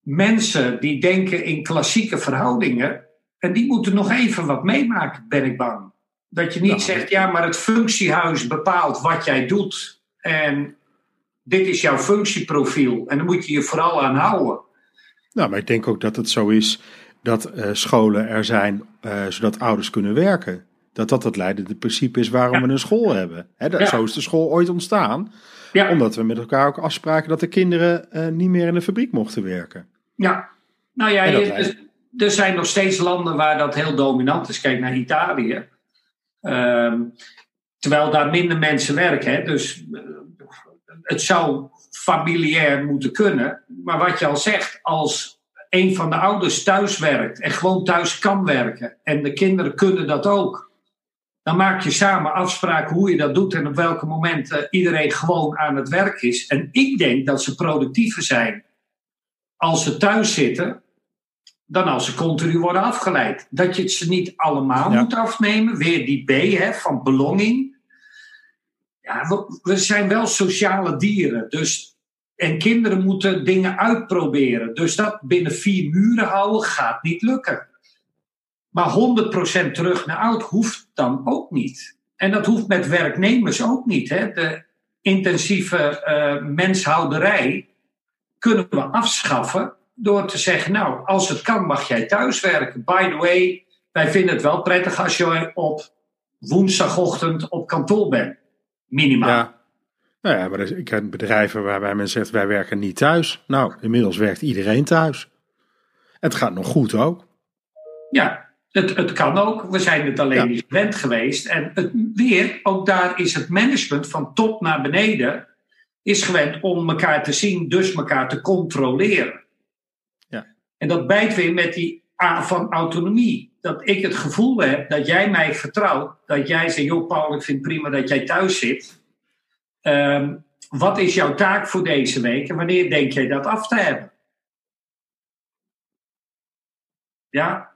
mensen die denken in klassieke verhoudingen. En die moeten nog even wat meemaken, ben ik bang. Dat je niet Nou, zegt, ja, maar het functiehuis bepaalt wat jij doet. En dit is jouw functieprofiel. En daar moet je je vooral aan houden. Nou, maar ik denk ook dat het zo is dat eh, scholen er zijn eh, zodat ouders kunnen werken. Dat dat het leidende principe is waarom Ja. we een school hebben. Dat, Ja. Zo is de school ooit ontstaan. Ja, Omdat we met elkaar ook afspraken dat de kinderen eh, niet meer in de fabriek mochten werken. ja. nou ja, je- leidt- er, zijn nog steeds landen waar dat heel dominant is. Kijk naar Italië. Ehm, terwijl daar minder mensen werken. Hè? Dus het zou familiair moeten kunnen. Maar wat je al zegt, als een van de ouders thuis werkt en gewoon thuis kan werken en de kinderen kunnen dat ook, dan maak je samen afspraken hoe je dat doet en op welke momenten iedereen gewoon aan het werk is. En ik denk dat ze productiever zijn als ze thuis zitten dan als ze continu worden afgeleid. Dat je het ze niet allemaal Ja. moet afnemen. Weer die B hè, van belonging. Ja, we, we zijn wel sociale dieren. Dus, en kinderen moeten dingen uitproberen. Dus dat binnen vier muren houden gaat niet lukken. Maar 100% terug naar oud hoeft dan ook niet. En dat hoeft met werknemers ook niet. Hè. De intensieve eh, menshouderij kunnen we afschaffen door te zeggen, nou, als het kan mag jij thuis werken. By the way, wij vinden het wel prettig als je op woensdagochtend op kantoor bent. Minimaal. Ja. Nou ja, maar ik ken bedrijven waarbij men zegt wij werken niet thuis. Nou, inmiddels werkt iedereen thuis. Het gaat nog goed ook. Ja, het, het kan ook. We zijn het alleen Ja. niet gewend geweest. En het, weer, ook daar is het management van top naar beneden... is gewend om elkaar te zien, dus elkaar te controleren. Ja. En dat bijt weer met die A van autonomie. Dat ik het gevoel heb dat jij mij vertrouwt. Dat jij zegt, joh Paul, ik vind het prima dat jij thuis zit. Ehm, wat is jouw taak voor deze week en wanneer denk jij dat af te hebben? Ja,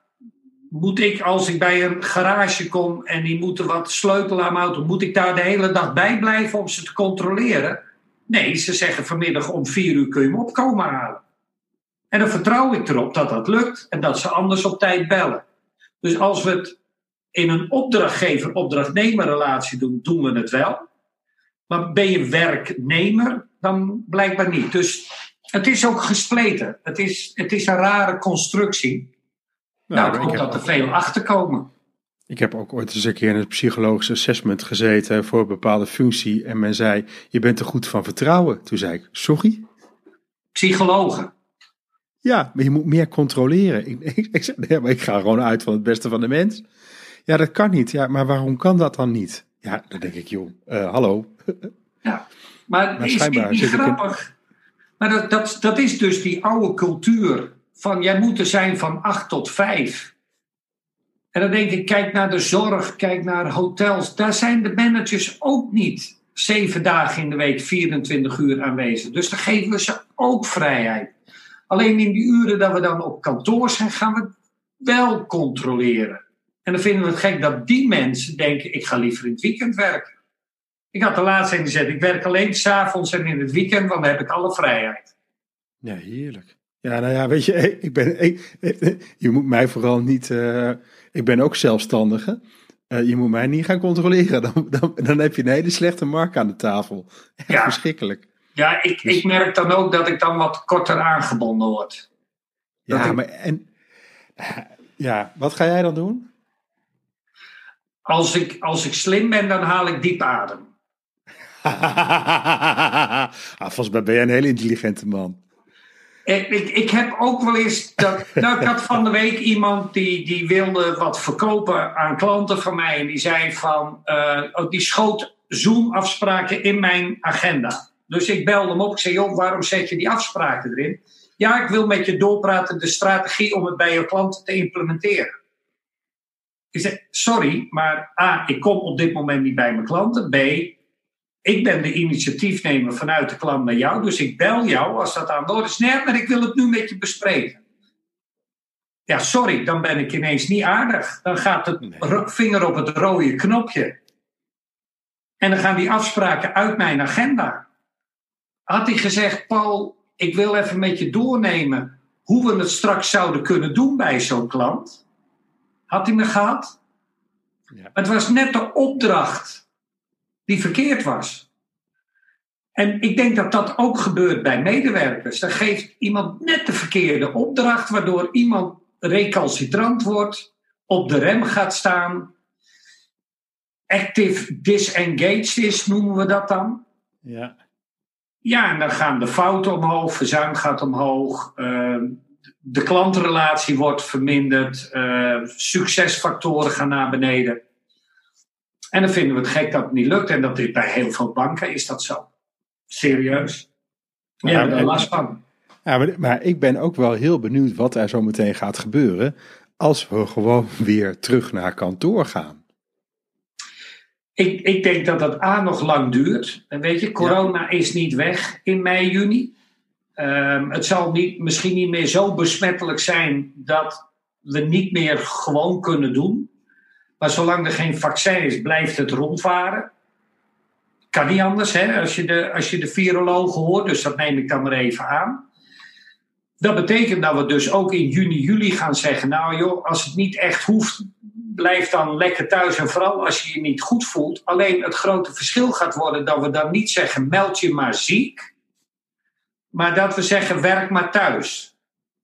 moet ik als ik bij een garage kom en die moeten wat sleutelen aan mijn auto, moet ik daar de hele dag bij blijven om ze te controleren? Nee, ze zeggen vanmiddag om vier uur kun je hem opkomen halen. En dan vertrouw ik erop dat dat lukt en dat ze anders op tijd bellen. Dus als we het in een opdrachtgever-opdrachtnemer relatie doen, doen we het wel. Maar ben je werknemer, dan blijkbaar niet. Dus het is ook gespleten. Het is, het is een rare constructie. Nou, nou ik hoop dat er veel achter komen. Ik heb ook ooit eens een keer in het psychologisch assessment gezeten voor een bepaalde functie. En men zei, je bent er goed van vertrouwen. Toen zei ik, sorry? Psychologen. Ja, maar je moet meer controleren. Ik, ik, ik zei, nee, maar ik ga gewoon uit van het beste van de mens. Ja, dat kan niet. Ja, maar waarom kan dat dan niet? Ja, dan denk ik, joh, uh, hallo. *laughs* Ja, maar, maar is het niet grappig? Maar dat, dat, dat is dus die oude cultuur van jij moet er zijn van acht tot vijf. En dan denk ik, kijk naar de zorg, kijk naar hotels. Daar zijn de managers ook niet zeven dagen in de week, 24 uur aanwezig. Dus dan geven we ze ook vrijheid. Alleen in die uren dat we dan op kantoor zijn, gaan we wel controleren. En dan vinden we het gek dat die mensen denken: ik ga liever in het weekend werken. Ik had de laatste een gezegd: ik werk alleen s'avonds en in het weekend, want dan heb ik alle vrijheid. Ja, heerlijk. Ja, nou ja, weet je, ik ben, je moet mij vooral niet. Uh, ik ben ook zelfstandige. Uh, je moet mij niet gaan controleren. Dan, dan, dan heb je een hele slechte markt aan de tafel. Echt ja. verschrikkelijk. Ja, ik, dus- ik merk dan ook dat ik dan wat korter aangebonden word. Ja, maar en. Ja, wat ga jij dan doen? Als ik, als ik slim ben, dan haal ik diep adem. *laughs* ah, volgens mij ben jij een hele intelligente man. Ik, ik, ik, heb ook wel eens. Dat, *laughs* nou, ik had van de week iemand die, die wilde wat verkopen aan klanten van mij. En die zei van. Uh, die schoot Zoom-afspraken in mijn agenda. Dus ik belde hem op. Ik zei: joh, waarom zet je die afspraken erin? Ja, ik wil met je doorpraten de strategie om het bij je klanten te implementeren. Ik zeg, sorry, maar A, ik kom op dit moment niet bij mijn klanten. B, ik ben de initiatiefnemer vanuit de klant naar jou, dus ik bel jou als dat aan de orde is. Nee, maar ik wil het nu met je bespreken. Ja, sorry, dan ben ik ineens niet aardig. Dan gaat het vinger op het rode knopje. En dan gaan die afspraken uit mijn agenda. Had hij gezegd, Paul, ik wil even met je doornemen hoe we het straks zouden kunnen doen bij zo'n klant had hij me gehad. Ja. Het was net de opdracht die verkeerd was. En ik denk dat dat ook gebeurt bij medewerkers. Dan geeft iemand net de verkeerde opdracht, waardoor iemand recalcitrant wordt, op de rem gaat staan, active disengaged is, noemen we dat dan. Ja. Ja, en dan gaan de fouten omhoog, verzuim gaat omhoog, uh, de klantrelatie wordt verminderd, uh, succesfactoren gaan naar beneden. En dan vinden we het gek dat het niet lukt. En dat is bij heel veel banken is dat zo. Serieus. Hebben er last van. Ja, maar, maar, ik ben ook wel heel benieuwd wat er zo meteen gaat gebeuren. als we gewoon *laughs* weer terug naar kantoor gaan. Ik, ik denk dat dat A nog lang duurt. En weet je, corona is niet weg in mei, juni. Um, het zal niet, misschien niet meer zo besmettelijk zijn dat we niet meer gewoon kunnen doen. Maar zolang er geen vaccin is, blijft het rondvaren. Kan niet anders, hè, als je, de, als je de virologen hoort. Dus dat neem ik dan maar even aan. Dat betekent dat we dus ook in juni, juli gaan zeggen: Nou joh, als het niet echt hoeft, blijf dan lekker thuis. En vooral als je je niet goed voelt. Alleen het grote verschil gaat worden dat we dan niet zeggen: meld je maar ziek. Maar dat we zeggen, werk maar thuis.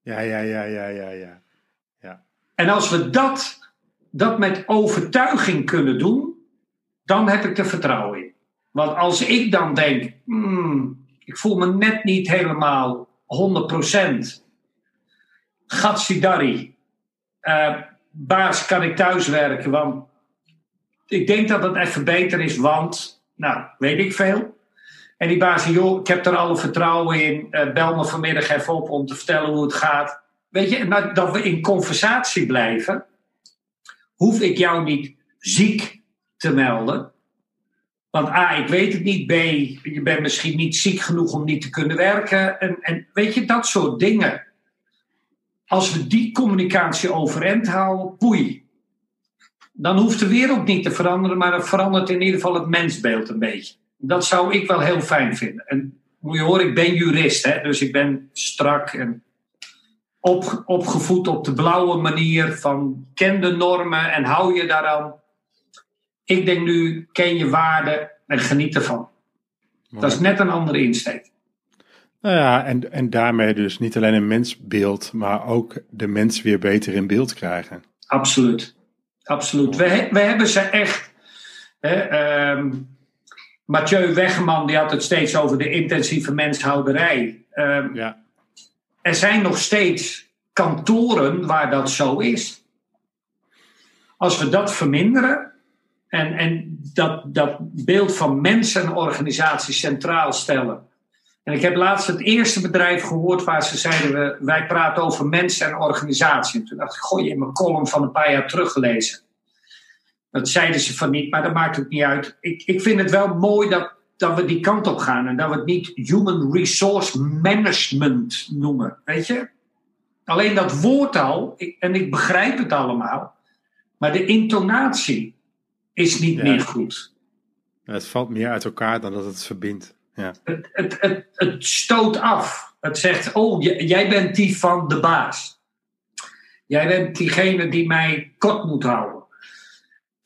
Ja, ja, ja, ja, ja, ja. ja. En als we dat, dat met overtuiging kunnen doen, dan heb ik er vertrouwen in. Want als ik dan denk, hmm, ik voel me net niet helemaal 100%. Gatsidari. Uh, baas, kan ik thuis werken? Want ik denk dat het even beter is, want, nou, weet ik veel. En die baas joh, ik heb er alle vertrouwen in. Uh, bel me vanmiddag even op om te vertellen hoe het gaat. Weet je, maar dat we in conversatie blijven, hoef ik jou niet ziek te melden. Want A, ik weet het niet. B, je bent misschien niet ziek genoeg om niet te kunnen werken. En, en weet je, dat soort dingen. als we die communicatie overeind houden, poei. Dan hoeft de wereld niet te veranderen, maar het verandert in ieder geval het mensbeeld een beetje. Dat zou ik wel heel fijn vinden. En moet je horen, ik ben jurist, hè, dus ik ben strak en op, opgevoed op de blauwe manier van ken de normen en hou je daaraan. Ik denk nu, ken je waarden en geniet ervan. Dat is net een andere insteek. Nou ja, en, en daarmee dus niet alleen een mensbeeld, maar ook de mens weer beter in beeld krijgen. Absoluut. Absoluut. We, we hebben ze echt. Hè, ehm, Mathieu Wegman die had het steeds over de intensieve menshouderij. Um, Ja. er zijn nog steeds kantoren waar dat zo is. Als we dat verminderen en, en dat, dat beeld van mensen en organisatie centraal stellen. En ik heb laatst het eerste bedrijf gehoord waar ze zeiden: we, wij praten over mensen en organisatie. En toen dacht ik: gooi je in mijn column van een paar jaar teruggelezen. Dat zeiden ze van niet, maar dat maakt het niet uit. Ik, ik vind het wel mooi dat, dat we die kant op gaan en dat we het niet human resource management noemen. Weet je? Alleen dat woord al, ik- en ik begrijp het allemaal, maar de intonatie is niet Ja. meer goed. Het valt meer uit elkaar dan dat het verbindt. Ja. Het, het, het, het stoot af. Het zegt, oh, jij bent die van de baas. Jij bent diegene die mij kort moet houden.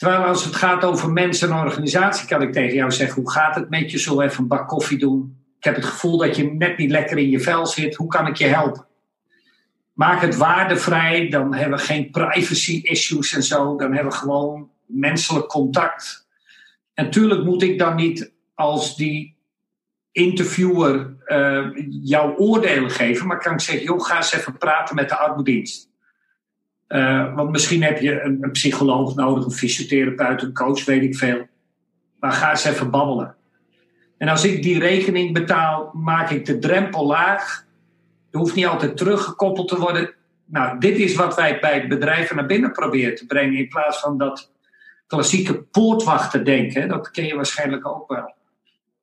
Terwijl als het gaat over mensen en organisatie, kan ik tegen jou zeggen: hoe gaat het met je? Zullen we even een bak koffie doen? Ik heb het gevoel dat je net niet lekker in je vel zit. Hoe kan ik je helpen? Maak het waardevrij, dan hebben we geen privacy issues en zo. Dan hebben we gewoon menselijk contact. En tuurlijk moet ik dan niet als die interviewer eh, jouw oordelen geven, maar kan ik zeggen: joh, ga eens even praten met de armoedienst. Eh, want misschien heb je een, een psycholoog nodig, een fysiotherapeut, een coach, weet ik veel. Maar ga eens even babbelen. En als ik die rekening betaal, maak ik de drempel laag. Er hoeft niet altijd teruggekoppeld te worden. Nou, dit is wat wij bij bedrijven naar binnen proberen te brengen. In plaats van dat klassieke poortwachten denken. Dat ken je waarschijnlijk ook wel.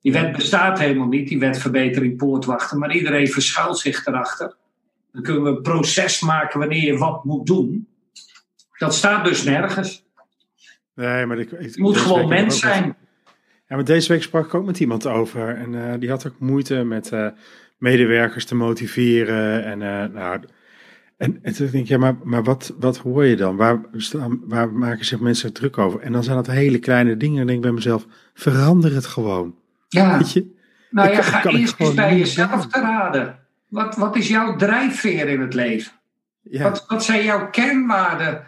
Die wet bestaat helemaal niet, die wet verbetering poortwachten. Maar iedereen verschuilt zich erachter. Dan kunnen we een proces maken wanneer je wat moet doen. Dat staat dus nergens. Nee, maar ik, moet gewoon mens met- zijn. Ja, maar deze week sprak ik ook met iemand over. En eh, die had ook moeite met eh, medewerkers te motiveren. En, eh, nou, en, en toen denk ik, ja, maar, maar wat, wat hoor je dan? Waar, staan, waar maken zich mensen druk over? En dan zijn dat hele kleine dingen. En dan denk ik bij mezelf, verander het gewoon. Ja, Weet je? nou ja, Ik- ga eerst eens bij jezelf te raden. Wat, wat is jouw drijfveer in het leven? Ja, Wat, wat zijn jouw kernwaarden?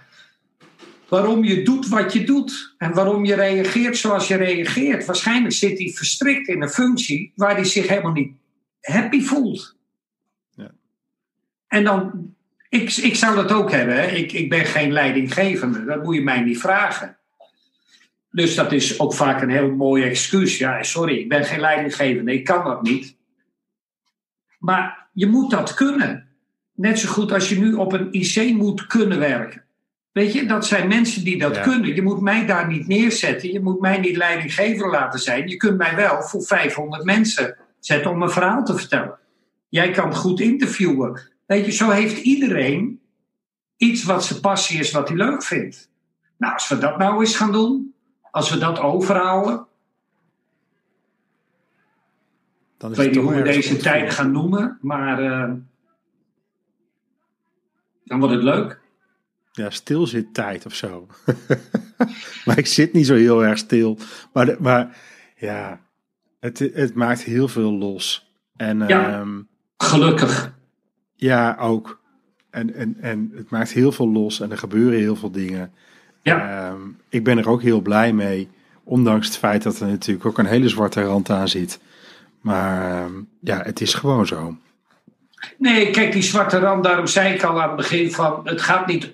Waarom je doet wat je doet en waarom je reageert zoals je reageert. Waarschijnlijk zit hij verstrikt in een functie waar hij zich helemaal niet happy voelt. Ja. En dan, ik, ik zou dat ook hebben. Hè. Ik, ik ben geen leidinggevende, dat moet je mij niet vragen. Dus dat is ook vaak een heel mooi excuus. Ja, sorry, ik ben geen leidinggevende, ik kan dat niet. Maar je moet dat kunnen. Net zo goed als je nu op een IC moet kunnen werken. Weet je, dat zijn mensen die dat Ja. kunnen. Je moet mij daar niet neerzetten. Je moet mij niet leidinggever laten zijn. Je kunt mij wel voor 500 mensen zetten om een verhaal te vertellen. Jij kan goed interviewen. Weet je, zo heeft iedereen iets wat zijn passie is, wat hij leuk vindt. Nou, als we dat nou eens gaan doen, als we dat overhouden, dan ik weet niet hoe we deze tijden voor. gaan noemen, maar eh, dan wordt het leuk. Ja, stilzittijd of zo. *laughs* maar ik zit niet zo heel erg stil. Maar, maar ja, het, het maakt heel veel los. En Ja. ehm, Gelukkig. Ja, ook. En, en, en het maakt heel veel los en er gebeuren heel veel dingen. Ja. Ehm, ik ben er ook heel blij mee. Ondanks het feit dat er natuurlijk ook een hele zwarte rand aan zit. Maar ehm, ja, het is gewoon zo. Nee, kijk, die zwarte rand, daarom zei ik al aan het begin van, het gaat niet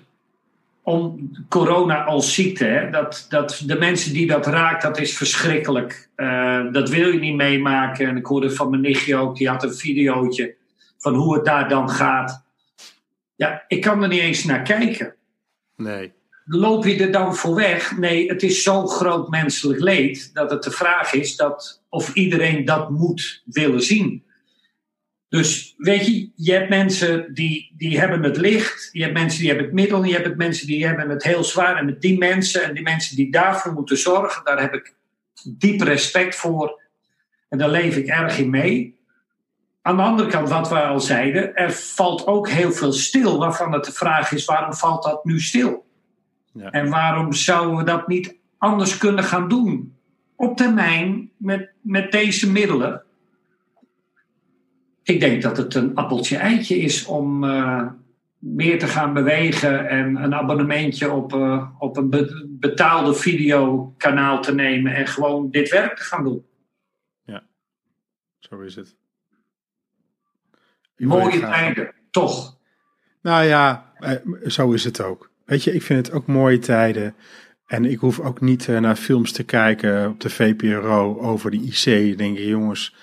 om corona als ziekte. Hè? Dat, dat de mensen die dat raakt, dat is verschrikkelijk. Eh, dat wil je niet meemaken. En ik hoorde van mijn nichtje ook, die had een videootje van hoe het daar dan gaat. Ja, ik kan er niet eens naar kijken. Nee. Loop je er dan voor weg? Nee, het is zo'n groot menselijk leed dat het de vraag is dat of iedereen dat moet willen zien. Dus weet je, je hebt mensen die, die hebben het licht, je hebt mensen die hebben het middel, je hebt mensen die hebben het heel zwaar. En met die mensen en die mensen die daarvoor moeten zorgen, daar heb ik diep respect voor. En daar leef ik erg in mee. Aan de andere kant, wat we al zeiden, er valt ook heel veel stil, waarvan het de vraag is: waarom valt dat nu stil? Ja. En waarom zouden we dat niet anders kunnen gaan doen? Op termijn, met, met deze middelen. Ik denk dat het een appeltje-eitje is om uh, meer te gaan bewegen en een abonnementje op, uh, op een betaalde videokanaal te nemen en gewoon dit werk te gaan doen. Ja, zo is het. Mooie tijden, toch? Nou ja, eh, zo is het ook. Weet je, ik vind het ook mooie tijden. En ik hoef ook niet naar films te kijken op de VPRO over de IC. denk je, jongens,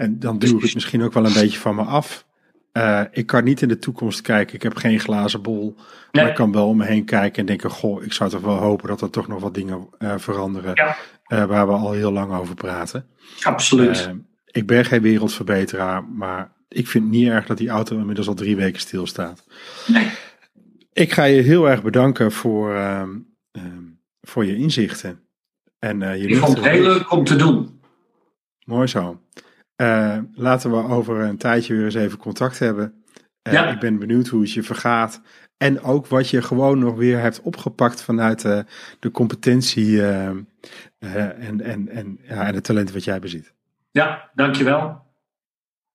en dan duw ik het misschien ook wel een beetje van me af. Uh, ik kan niet in de toekomst kijken. Ik heb geen glazen bol. Maar ik kan wel om me heen kijken en denken: Goh, ik zou toch wel hopen dat er toch nog wat dingen uh, veranderen. Ja. Uh, waar we al heel lang over praten. Absoluut. ik ben geen wereldverbeteraar, maar ik vind het niet erg dat die auto inmiddels al drie weken stilstaat. Nee. Ik ga je heel erg bedanken voor, ehm, ehm, voor je inzichten. En, je ik vond het heel leuk om te doen. Mooi zo. Uh, laten we over een tijdje weer eens even contact hebben. Uh, ja. Ik ben benieuwd hoe het je vergaat. En ook wat je gewoon nog weer hebt opgepakt vanuit uh, de competentie en, en, en, ja, en het talent wat jij bezit. Ja, dankjewel.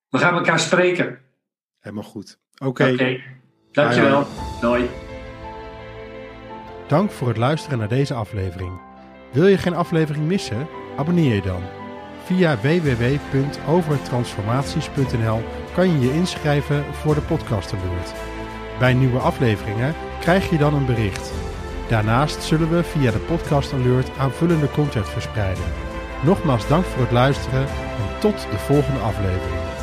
We gaan elkaar spreken. Helemaal goed. Oké. Okay. Dankjewel. Doei. Dank voor het luisteren naar deze aflevering. Wil je geen aflevering missen? Abonneer je dan. Via www.overtransformaties.nl kan je je inschrijven voor de podcast alert. Bij nieuwe afleveringen krijg je dan een bericht. Daarnaast zullen we via de podcast alert aanvullende content verspreiden. Nogmaals dank voor het luisteren en tot de volgende aflevering.